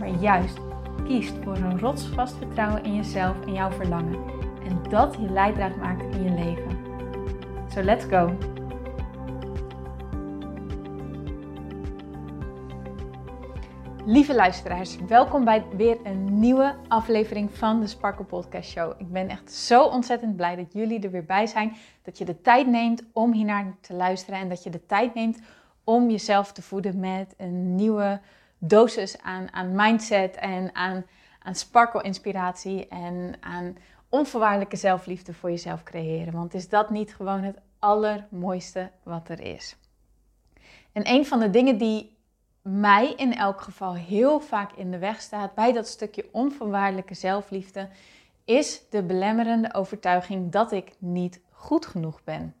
maar juist kiest voor een rotsvast vertrouwen in jezelf en jouw verlangen. En dat je leidraad maakt in je leven. So let's go! Lieve luisteraars, welkom bij weer een nieuwe aflevering van de Sparkle Podcast Show. Ik ben echt zo ontzettend blij dat jullie er weer bij zijn. Dat je de tijd neemt om hiernaar te luisteren en dat je de tijd neemt om jezelf te voeden met een nieuwe dosis aan, aan mindset en aan, aan sparkle-inspiratie en aan onvoorwaardelijke zelfliefde voor jezelf creëren. Want is dat niet gewoon het allermooiste wat er is? En een van de dingen die mij in elk geval heel vaak in de weg staat bij dat stukje onvoorwaardelijke zelfliefde, is de belemmerende overtuiging dat ik niet goed genoeg ben.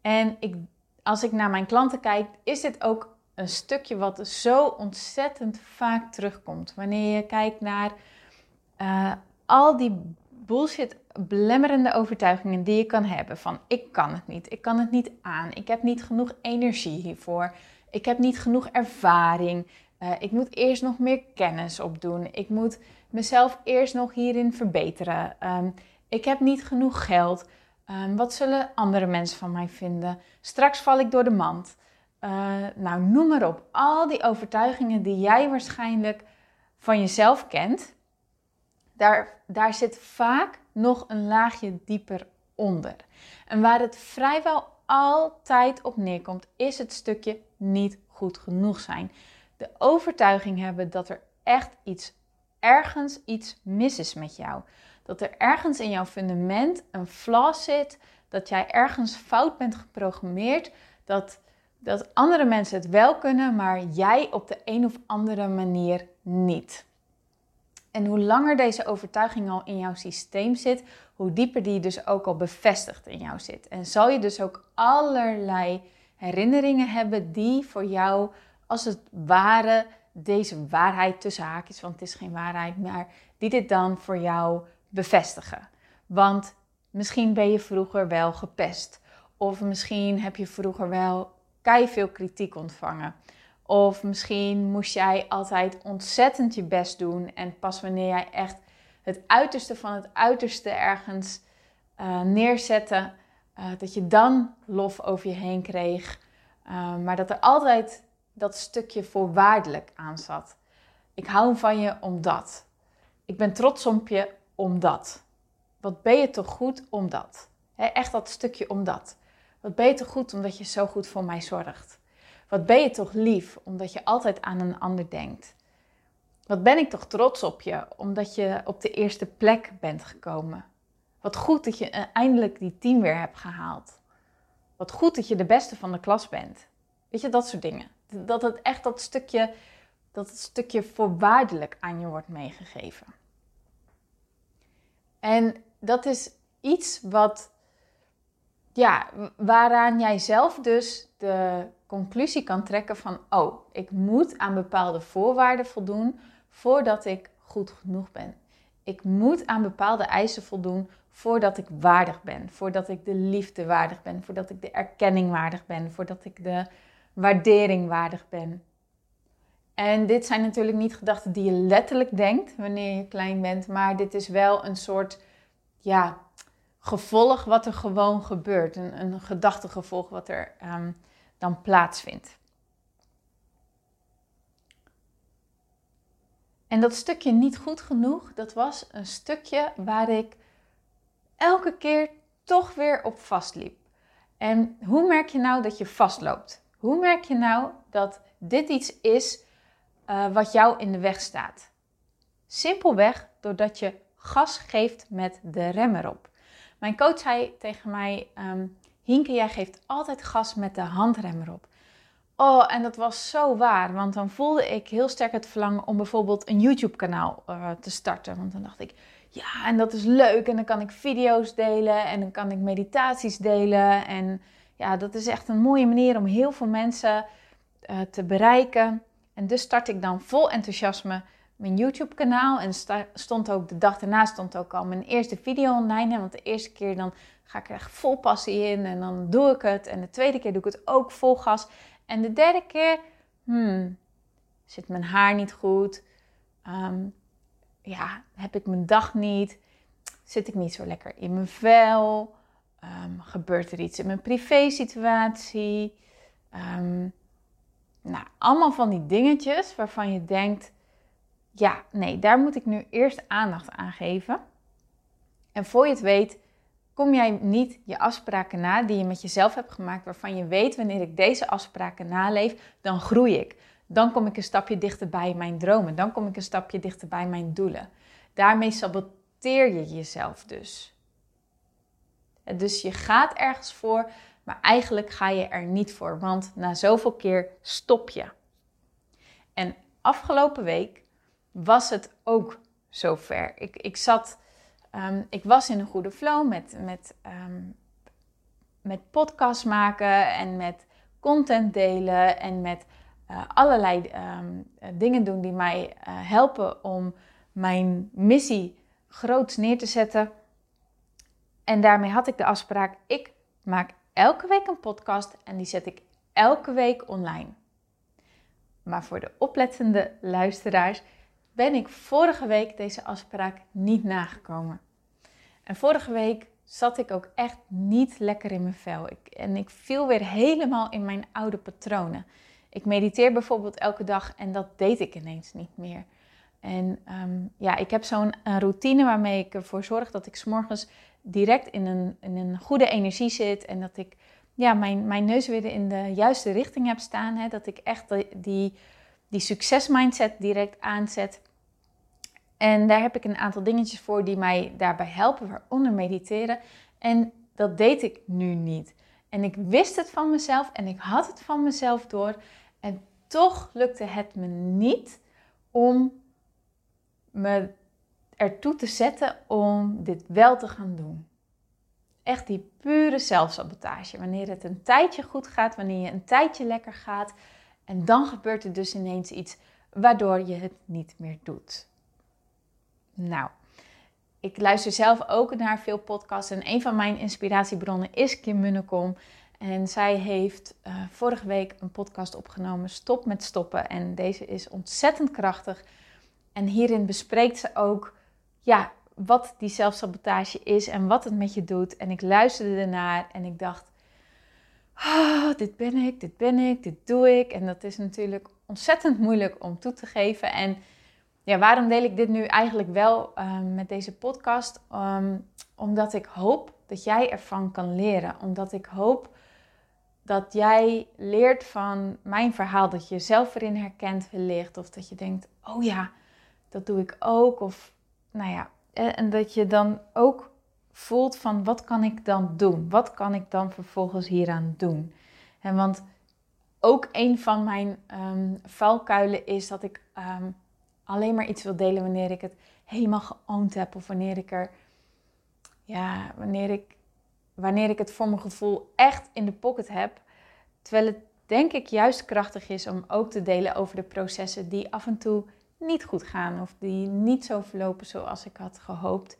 En ik, als ik naar mijn klanten kijk, is dit ook een stukje wat zo ontzettend vaak terugkomt. Wanneer je kijkt naar uh, al die bullshit belemmerende overtuigingen die je kan hebben. Van ik kan het niet, ik kan het niet aan, ik heb niet genoeg energie hiervoor, ik heb niet genoeg ervaring, uh, ik moet eerst nog meer kennis opdoen, ik moet mezelf eerst nog hierin verbeteren, um, ik heb niet genoeg geld, um, wat zullen andere mensen van mij vinden, straks val ik door de mand. Uh, nou, noem maar op. Al die overtuigingen die jij waarschijnlijk van jezelf kent, daar, daar zit vaak nog een laagje dieper onder. En waar het vrijwel altijd op neerkomt, is het stukje niet goed genoeg zijn. De overtuiging hebben dat er echt iets, ergens iets mis is met jou. Dat er ergens in jouw fundament een flaw zit, dat jij ergens fout bent geprogrammeerd, dat dat andere mensen het wel kunnen, maar jij op de een of andere manier niet. En hoe langer deze overtuiging al in jouw systeem zit, hoe dieper die dus ook al bevestigd in jou zit. En zal je dus ook allerlei herinneringen hebben die voor jou als het ware deze waarheid tussen haakjes, want het is geen waarheid, maar die dit dan voor jou bevestigen. Want misschien ben je vroeger wel gepest. Of misschien heb je vroeger wel kei veel kritiek ontvangen. Of misschien moest jij altijd ontzettend je best doen en pas wanneer jij echt het uiterste van het uiterste ergens uh, neerzette, uh, dat je dan lof over je heen kreeg. Uh, maar dat er altijd dat stukje voorwaardelijk aan zat. Ik hou van je omdat. Ik ben trots op je omdat. Wat ben je toch goed omdat? He, echt dat stukje omdat. Wat ben je toch goed omdat je zo goed voor mij zorgt? Wat ben je toch lief omdat je altijd aan een ander denkt? Wat ben ik toch trots op je omdat je op de eerste plek bent gekomen? Wat goed dat je eindelijk die team weer hebt gehaald. Wat goed dat je de beste van de klas bent. Weet je, dat soort dingen. Dat het echt dat stukje, dat het stukje voorwaardelijk aan je wordt meegegeven. En dat is iets wat ja, waaraan jij zelf dus de conclusie kan trekken van, oh, ik moet aan bepaalde voorwaarden voldoen voordat ik goed genoeg ben. Ik moet aan bepaalde eisen voldoen voordat ik waardig ben, voordat ik de liefde waardig ben, voordat ik de erkenning waardig ben, voordat ik de waardering waardig ben. En dit zijn natuurlijk niet gedachten die je letterlijk denkt wanneer je klein bent, maar dit is wel een soort ja, gevolg wat er gewoon gebeurt. Een, een gedachtegevolg wat er ehm, dan plaatsvindt. En dat stukje niet goed genoeg, dat was een stukje waar ik elke keer toch weer op vastliep. En hoe merk je nou dat je vastloopt? Hoe merk je nou dat dit iets is uh, wat jou in de weg staat? Simpelweg doordat je gas geeft met de rem erop. Mijn coach zei tegen mij: um, Hinke, jij geeft altijd gas met de handrem erop. Oh, en dat was zo waar. Want dan voelde ik heel sterk het verlangen om bijvoorbeeld een YouTube-kanaal uh, te starten. Want dan dacht ik, ja, en dat is leuk. En dan kan ik video's delen en dan kan ik meditaties delen. En ja, dat is echt een mooie manier om heel veel mensen uh, te bereiken. En dus start ik dan vol enthousiasme mijn YouTube kanaal. En stond ook de dag daarna stond ook al mijn eerste video online. Want de eerste keer dan ga ik er echt vol passie in en dan doe ik het. En de tweede keer doe ik het ook vol gas. En de derde keer, hmm, zit mijn haar niet goed? Um, ja, heb ik mijn dag niet? Zit ik niet zo lekker in mijn vel? Um, gebeurt er iets in mijn privé situatie? Um, nou, allemaal van die dingetjes waarvan je denkt: ja, nee, daar moet ik nu eerst aandacht aan geven. En voor je het weet, kom jij niet je afspraken na die je met jezelf hebt gemaakt, waarvan je weet wanneer ik deze afspraken naleef, dan groei ik. Dan kom ik een stapje dichter bij mijn dromen. Dan kom ik een stapje dichter bij mijn doelen. Daarmee saboteer je jezelf dus. Dus je gaat ergens voor, maar eigenlijk ga je er niet voor, want na zoveel keer stop je. En afgelopen week was het ook zover. Ik, ik zat, um, ik was in een goede flow met, met, um, met podcast maken en met content delen en met uh, allerlei um, dingen doen die mij uh, helpen om mijn missie groots neer te zetten. En daarmee had ik de afspraak: ik maak elke week een podcast en die zet ik elke week online. Maar voor de oplettende luisteraars ben ik vorige week deze afspraak niet nagekomen. En vorige week zat ik ook echt niet lekker in mijn vel. Ik, en ik viel weer helemaal in mijn oude patronen. Ik mediteer bijvoorbeeld elke dag en dat deed ik ineens niet meer. En um, ja, ik heb zo'n routine waarmee ik ervoor zorg dat ik s'morgens direct in een, een goede energie zit. En dat ik ja, mijn, mijn neus weer in de juiste richting heb staan. Hè? Dat ik echt die, die succesmindset direct aanzet. En daar heb ik een aantal dingetjes voor die mij daarbij helpen, waaronder mediteren. En dat deed ik nu niet. En ik wist het van mezelf en ik had het van mezelf door. En toch lukte het me niet om me ertoe te zetten om dit wel te gaan doen. Echt die pure zelfsabotage. Wanneer het een tijdje goed gaat, wanneer je een tijdje lekker gaat. En dan gebeurt er dus ineens iets waardoor je het niet meer doet. Nou, ik luister zelf ook naar veel podcasts. En een van mijn inspiratiebronnen is Kim Munnekom. En zij heeft uh, vorige week een podcast opgenomen, Stop met Stoppen. En deze is ontzettend krachtig. En hierin bespreekt ze ook ja, wat die zelfsabotage is en wat het met je doet. En ik luisterde ernaar en ik dacht, oh, dit ben ik, dit ben ik, dit doe ik. En dat is natuurlijk ontzettend moeilijk om toe te geven. En ja, waarom deel ik dit nu eigenlijk wel um, met deze podcast? Um, omdat ik hoop dat jij ervan kan leren. Omdat ik hoop dat jij leert van mijn verhaal. Dat je jezelf erin herkent wellicht. Of dat je denkt, oh ja, dat doe ik ook. Of nou ja, en dat je dan ook voelt van wat kan ik dan doen? Wat kan ik dan vervolgens hieraan doen? En want ook een van mijn um, valkuilen is dat ik um, alleen maar iets wil delen wanneer ik het helemaal geoond heb. Of wanneer ik er, ja, wanneer ik, wanneer ik het voor mijn gevoel echt in de pocket heb. Terwijl het denk ik juist krachtig is om ook te delen over de processen die af en toe niet goed gaan. Of die niet zo verlopen zoals ik had gehoopt.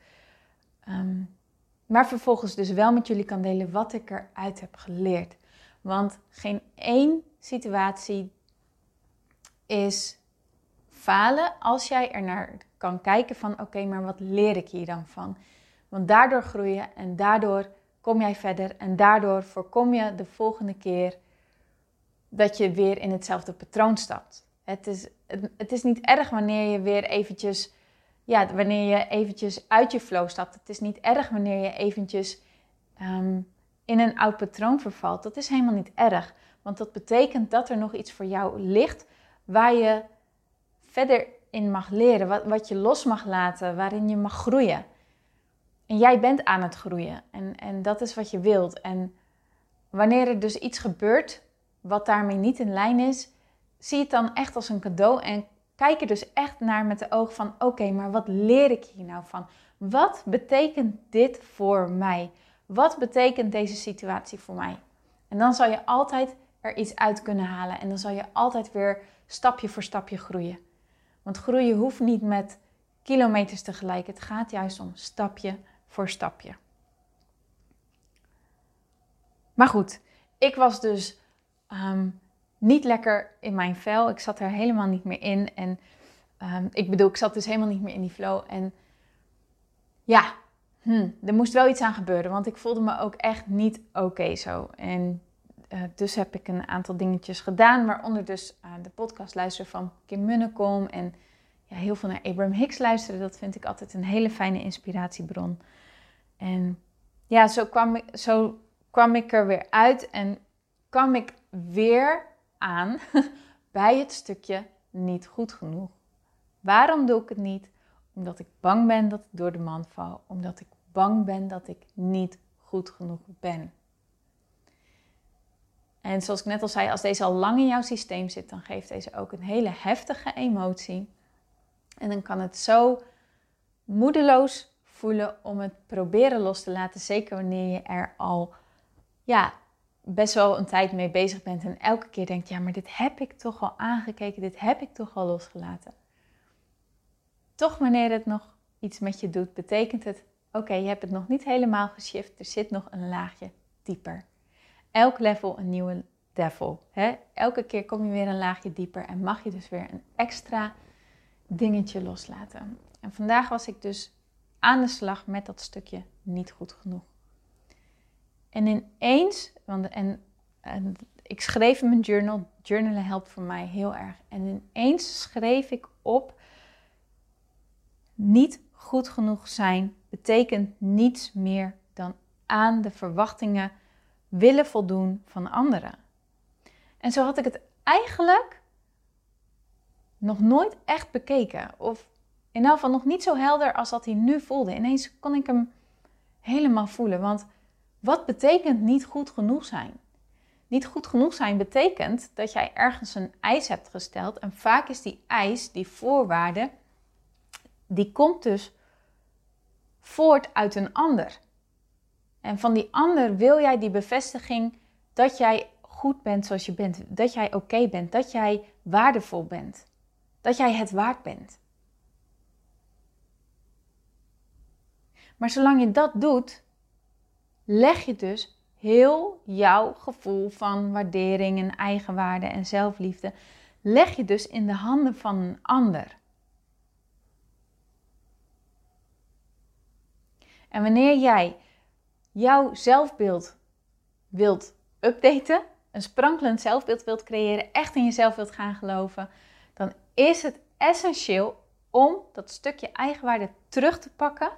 Um, maar vervolgens dus wel met jullie kan delen wat ik eruit heb geleerd. Want geen één situatie is falen als jij er naar kan kijken van oké, maar wat leer ik hier dan van? Want daardoor groei je en daardoor kom jij verder en daardoor voorkom je de volgende keer dat je weer in hetzelfde patroon stapt. Het is, het is niet erg wanneer je weer eventjes, ja, wanneer je eventjes uit je flow stapt. Het is niet erg wanneer je eventjes um, in een oud patroon vervalt. Dat is helemaal niet erg. Want dat betekent dat er nog iets voor jou ligt waar je verder in mag leren, wat, wat je los mag laten, waarin je mag groeien. En jij bent aan het groeien en, en dat is wat je wilt. En wanneer er dus iets gebeurt wat daarmee niet in lijn is, zie het dan echt als een cadeau en kijk er dus echt naar met de oog van: oké, maar wat leer ik hier nou van? Wat betekent dit voor mij? Wat betekent deze situatie voor mij? En dan zal je altijd er iets uit kunnen halen en dan zal je altijd weer stapje voor stapje groeien. Want groeien hoeft niet met kilometers tegelijk. Het gaat juist om stapje voor stapje. Maar goed, ik was dus ehm, niet lekker in mijn vel. Ik zat er helemaal niet meer in. En um, ik bedoel, ik zat dus helemaal niet meer in die flow. En ja, hm, er moest wel iets aan gebeuren. Want ik voelde me ook echt niet oké zo. En uh, dus heb ik een aantal dingetjes gedaan. Waaronder dus uh, de podcast luisteren van Kim Munnekom. En ja, heel veel naar Abraham Hicks luisteren. Dat vind ik altijd een hele fijne inspiratiebron. En ja, zo kwam ik, zo kwam ik er weer uit en kwam ik weer aan bij het stukje niet goed genoeg. Waarom doe ik het niet? Omdat ik bang ben dat ik door de man val. Omdat ik bang ben dat ik niet goed genoeg ben. En zoals ik net al zei, als deze al lang in jouw systeem zit, dan geeft deze ook een hele heftige emotie. En dan kan het zo moedeloos voelen om het proberen los te laten. Zeker wanneer je er al ja, best wel een tijd mee bezig bent en elke keer denkt, ja, maar dit heb ik toch al aangekeken, dit heb ik toch al losgelaten. Toch wanneer het nog iets met je doet, betekent het, oké, je hebt het nog niet helemaal geshift, er zit nog een laagje dieper. Elk level een nieuwe devil. Hè? Elke keer kom je weer een laagje dieper en mag je dus weer een extra dingetje loslaten. En vandaag was ik dus aan de slag met dat stukje niet goed genoeg. En ineens, want, en, en ik schreef in mijn journal, journalen helpt voor mij heel erg. En ineens schreef ik op, niet goed genoeg zijn betekent niets meer dan aan de verwachtingen willen voldoen van anderen. En zo had ik het eigenlijk nog nooit echt bekeken. Of in elk geval nog niet zo helder als dat hij nu voelde. Ineens kon ik hem helemaal voelen. Want wat betekent niet goed genoeg zijn? Niet goed genoeg zijn betekent dat jij ergens een eis hebt gesteld. En vaak is die eis, die voorwaarde, die komt dus voort uit een ander. En van die ander wil jij die bevestiging dat jij goed bent zoals je bent. Dat jij oké bent. Dat jij waardevol bent. Dat jij het waard bent. Maar zolang je dat doet, leg je dus heel jouw gevoel van waardering en eigenwaarde en zelfliefde, leg je dus in de handen van een ander. En wanneer jij jouw zelfbeeld wilt updaten, een sprankelend zelfbeeld wilt creëren, echt in jezelf wilt gaan geloven, dan is het essentieel om dat stukje eigenwaarde terug te pakken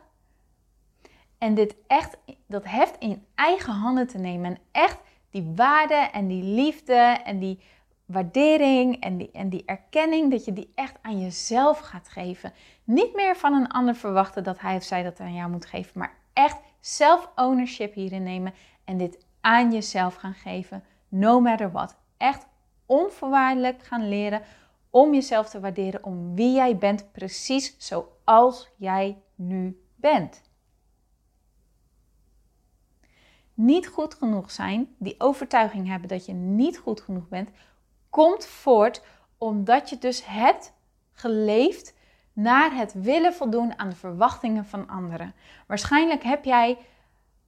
en dit echt, dat heft in eigen handen te nemen. En echt die waarde en die liefde en die waardering en die, en die erkenning, dat je die echt aan jezelf gaat geven. Niet meer van een ander verwachten dat hij of zij dat aan jou moet geven, maar echt self-ownership hierin nemen en dit aan jezelf gaan geven, no matter what. Echt onvoorwaardelijk gaan leren om jezelf te waarderen, om wie jij bent, precies zoals jij nu bent niet goed genoeg zijn, die overtuiging hebben dat je niet goed genoeg bent, komt voort omdat je dus hebt geleefd naar het willen voldoen aan de verwachtingen van anderen. Waarschijnlijk heb jij,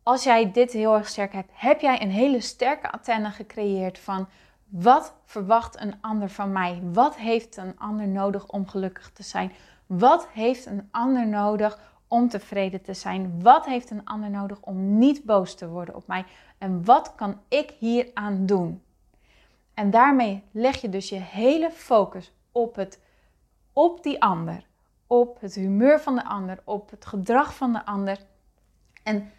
als jij dit heel erg sterk hebt, heb jij een hele sterke antenne gecreëerd van wat verwacht een ander van mij? Wat heeft een ander nodig om gelukkig te zijn? Wat heeft een ander nodig om tevreden te zijn? Wat heeft een ander nodig om niet boos te worden op mij? En wat kan ik hieraan doen? En daarmee leg je dus je hele focus op, het, op die ander, op het humeur van de ander, op het gedrag van de ander. En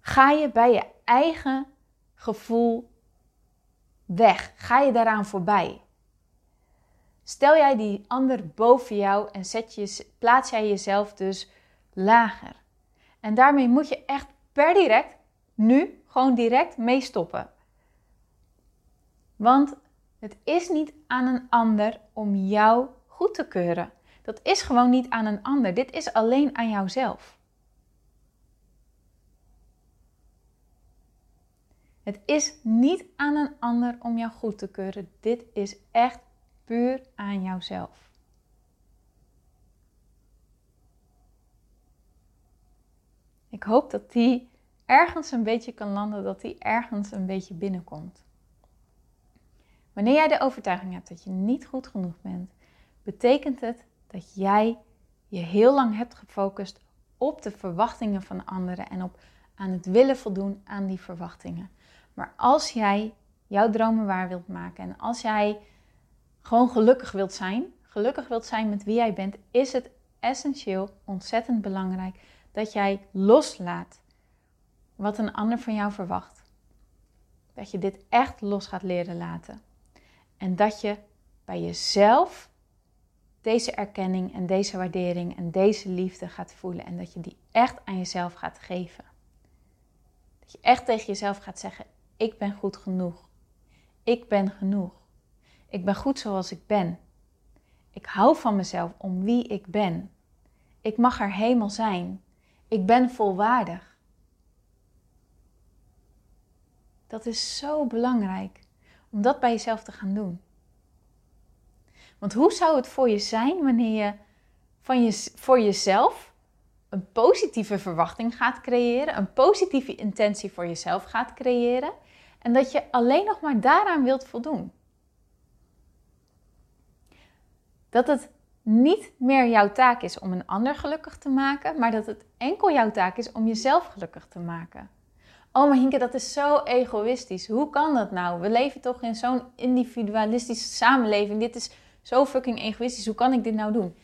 ga je bij je eigen gevoel weg? Ga je daaraan voorbij? Stel jij die ander boven jou en zet je, plaats jij jezelf dus lager. En daarmee moet je echt per direct, nu, gewoon direct mee stoppen. Want het is niet aan een ander om jou goed te keuren. Dat is gewoon niet aan een ander. Dit is alleen aan jouzelf. Het is niet aan een ander om jou goed te keuren. Dit is echt aan jouzelf. Ik hoop dat die ergens een beetje kan landen, dat die ergens een beetje binnenkomt. Wanneer jij de overtuiging hebt dat je niet goed genoeg bent, betekent het dat jij je heel lang hebt gefocust op de verwachtingen van anderen en op aan het willen voldoen aan die verwachtingen. Maar als jij jouw dromen waar wilt maken en als jij gewoon gelukkig wilt zijn, gelukkig wilt zijn met wie jij bent, is het essentieel, ontzettend belangrijk dat jij loslaat wat een ander van jou verwacht. Dat je dit echt los gaat leren laten. En dat je bij jezelf deze erkenning en deze waardering en deze liefde gaat voelen. En dat je die echt aan jezelf gaat geven. Dat je echt tegen jezelf gaat zeggen: Ik ben goed genoeg. Ik ben genoeg. Ik ben goed zoals ik ben. Ik hou van mezelf om wie ik ben. Ik mag er helemaal zijn. Ik ben volwaardig. Dat is zo belangrijk om dat bij jezelf te gaan doen. Want hoe zou het voor je zijn wanneer je, van je voor jezelf een positieve verwachting gaat creëren, een positieve intentie voor jezelf gaat creëren en dat je alleen nog maar daaraan wilt voldoen? Dat het niet meer jouw taak is om een ander gelukkig te maken, maar dat het enkel jouw taak is om jezelf gelukkig te maken. Oh, maar Hinke, dat is zo egoïstisch. Hoe kan dat nou? We leven toch in zo'n individualistische samenleving. Dit is zo fucking egoïstisch. Hoe kan ik dit nou doen?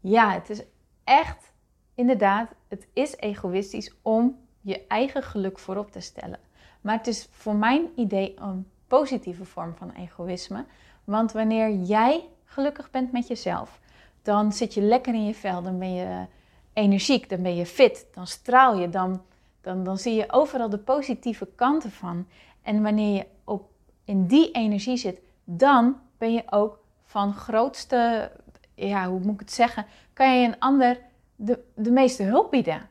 Ja, het is echt, inderdaad, het is egoïstisch om je eigen geluk voorop te stellen. Maar het is voor mijn idee een positieve vorm van egoïsme. Want wanneer jij gelukkig bent met jezelf, dan zit je lekker in je vel, dan ben je energiek, dan ben je fit, dan straal je, dan, dan, dan zie je overal de positieve kanten van. En wanneer je op, in die energie zit, dan ben je ook van grootste, ja, hoe moet ik het zeggen, kan je een ander de, de meeste hulp bieden.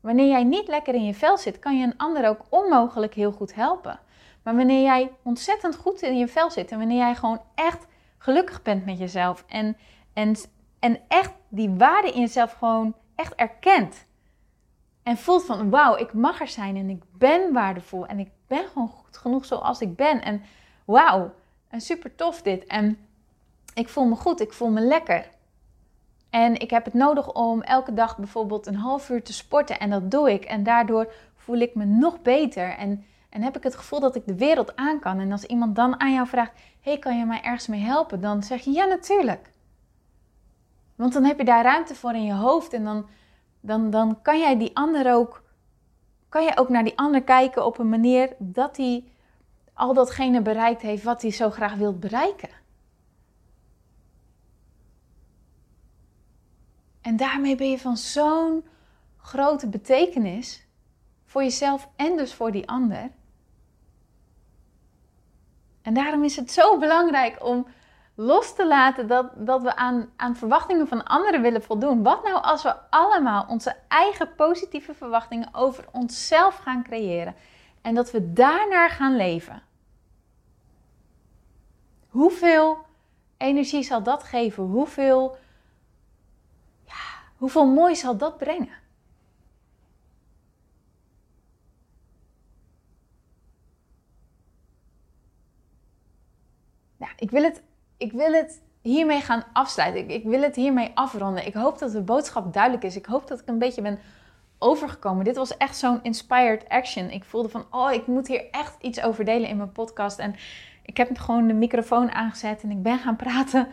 Wanneer jij niet lekker in je vel zit, kan je een ander ook onmogelijk heel goed helpen. Maar wanneer jij ontzettend goed in je vel zit en wanneer jij gewoon echt gelukkig bent met jezelf en, en, en echt die waarde in jezelf gewoon echt erkent. En voelt van wauw, ik mag er zijn en ik ben waardevol en ik ben gewoon goed genoeg zoals ik ben. En wauw, en super tof dit. En ik voel me goed, ik voel me lekker. En ik heb het nodig om elke dag bijvoorbeeld een half uur te sporten en dat doe ik. En daardoor voel ik me nog beter en, en heb ik het gevoel dat ik de wereld aan kan. En als iemand dan aan jou vraagt, hey, kan je mij ergens mee helpen? Dan zeg je ja, natuurlijk. Want dan heb je daar ruimte voor in je hoofd en dan, dan, dan kan jij die ander ook, kan je ook naar die ander kijken op een manier dat hij al datgene bereikt heeft wat hij zo graag wil bereiken. En daarmee ben je van zo'n grote betekenis voor jezelf en dus voor die ander. En daarom is het zo belangrijk om los te laten dat, dat we aan, aan verwachtingen van anderen willen voldoen. Wat nou als we allemaal onze eigen positieve verwachtingen over onszelf gaan creëren en dat we daarnaar gaan leven? Hoeveel energie zal dat geven? Hoeveel, ja, hoeveel mooi zal dat brengen? Ik wil het ik wil het hiermee gaan afsluiten. Ik, wil het hiermee afronden. Ik hoop dat de boodschap duidelijk is. Ik hoop dat ik een beetje ben overgekomen. Dit was echt zo'n inspired action. Ik voelde van, oh, ik moet hier echt iets over delen in mijn podcast. En ik heb gewoon de microfoon aangezet en ik ben gaan praten.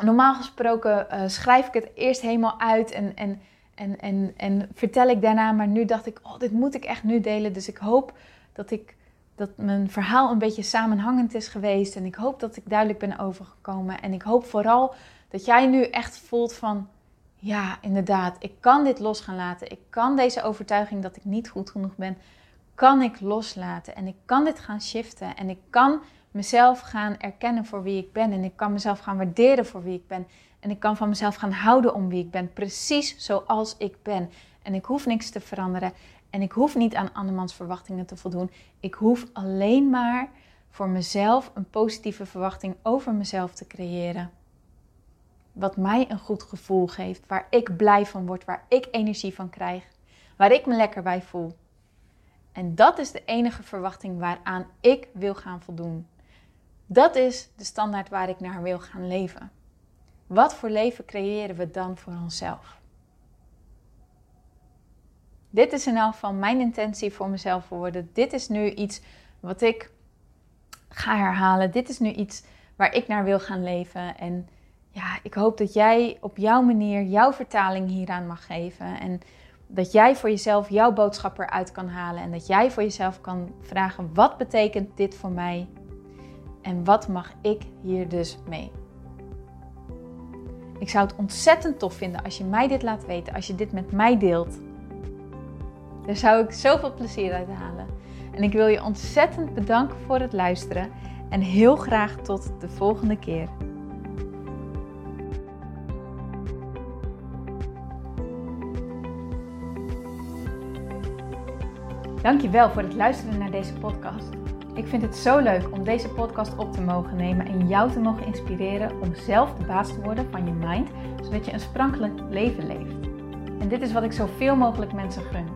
Normaal gesproken uh, schrijf ik het eerst helemaal uit en, en, en, en, en vertel ik daarna. Maar nu dacht ik, oh, dit moet ik echt nu delen. Dus ik hoop dat ik dat mijn verhaal een beetje samenhangend is geweest. En ik hoop dat ik duidelijk ben overgekomen. En ik hoop vooral dat jij nu echt voelt van, ja, inderdaad, ik kan dit los gaan laten. Ik kan deze overtuiging dat ik niet goed genoeg ben, kan ik loslaten. En ik kan dit gaan shiften. En ik kan mezelf gaan erkennen voor wie ik ben. En ik kan mezelf gaan waarderen voor wie ik ben. En ik kan van mezelf gaan houden om wie ik ben. Precies zoals ik ben. En ik hoef niks te veranderen. En ik hoef niet aan andermans verwachtingen te voldoen. Ik hoef alleen maar voor mezelf een positieve verwachting over mezelf te creëren. Wat mij een goed gevoel geeft, waar ik blij van word, waar ik energie van krijg, waar ik me lekker bij voel. En dat is de enige verwachting waaraan ik wil gaan voldoen. Dat is de standaard waar ik naar wil gaan leven. Wat voor leven creëren we dan voor onszelf? Dit is in elk geval mijn intentie voor mezelf worden. Dit is nu iets wat ik ga herhalen. Dit is nu iets waar ik naar wil gaan leven. En ja, ik hoop dat jij op jouw manier jouw vertaling hieraan mag geven. En dat jij voor jezelf jouw boodschap eruit kan halen. En dat jij voor jezelf kan vragen: wat betekent dit voor mij? En wat mag ik hier dus mee? Ik zou het ontzettend tof vinden als je mij dit laat weten, als je dit met mij deelt. Daar zou ik zoveel plezier uit halen. En ik wil je ontzettend bedanken voor het luisteren en heel graag tot de volgende keer. Dankjewel voor het luisteren naar deze podcast. Ik vind het zo leuk om deze podcast op te mogen nemen en jou te mogen inspireren om zelf de baas te worden van je mind, zodat je een sprankelijk leven leeft. En dit is wat ik zoveel mogelijk mensen gun.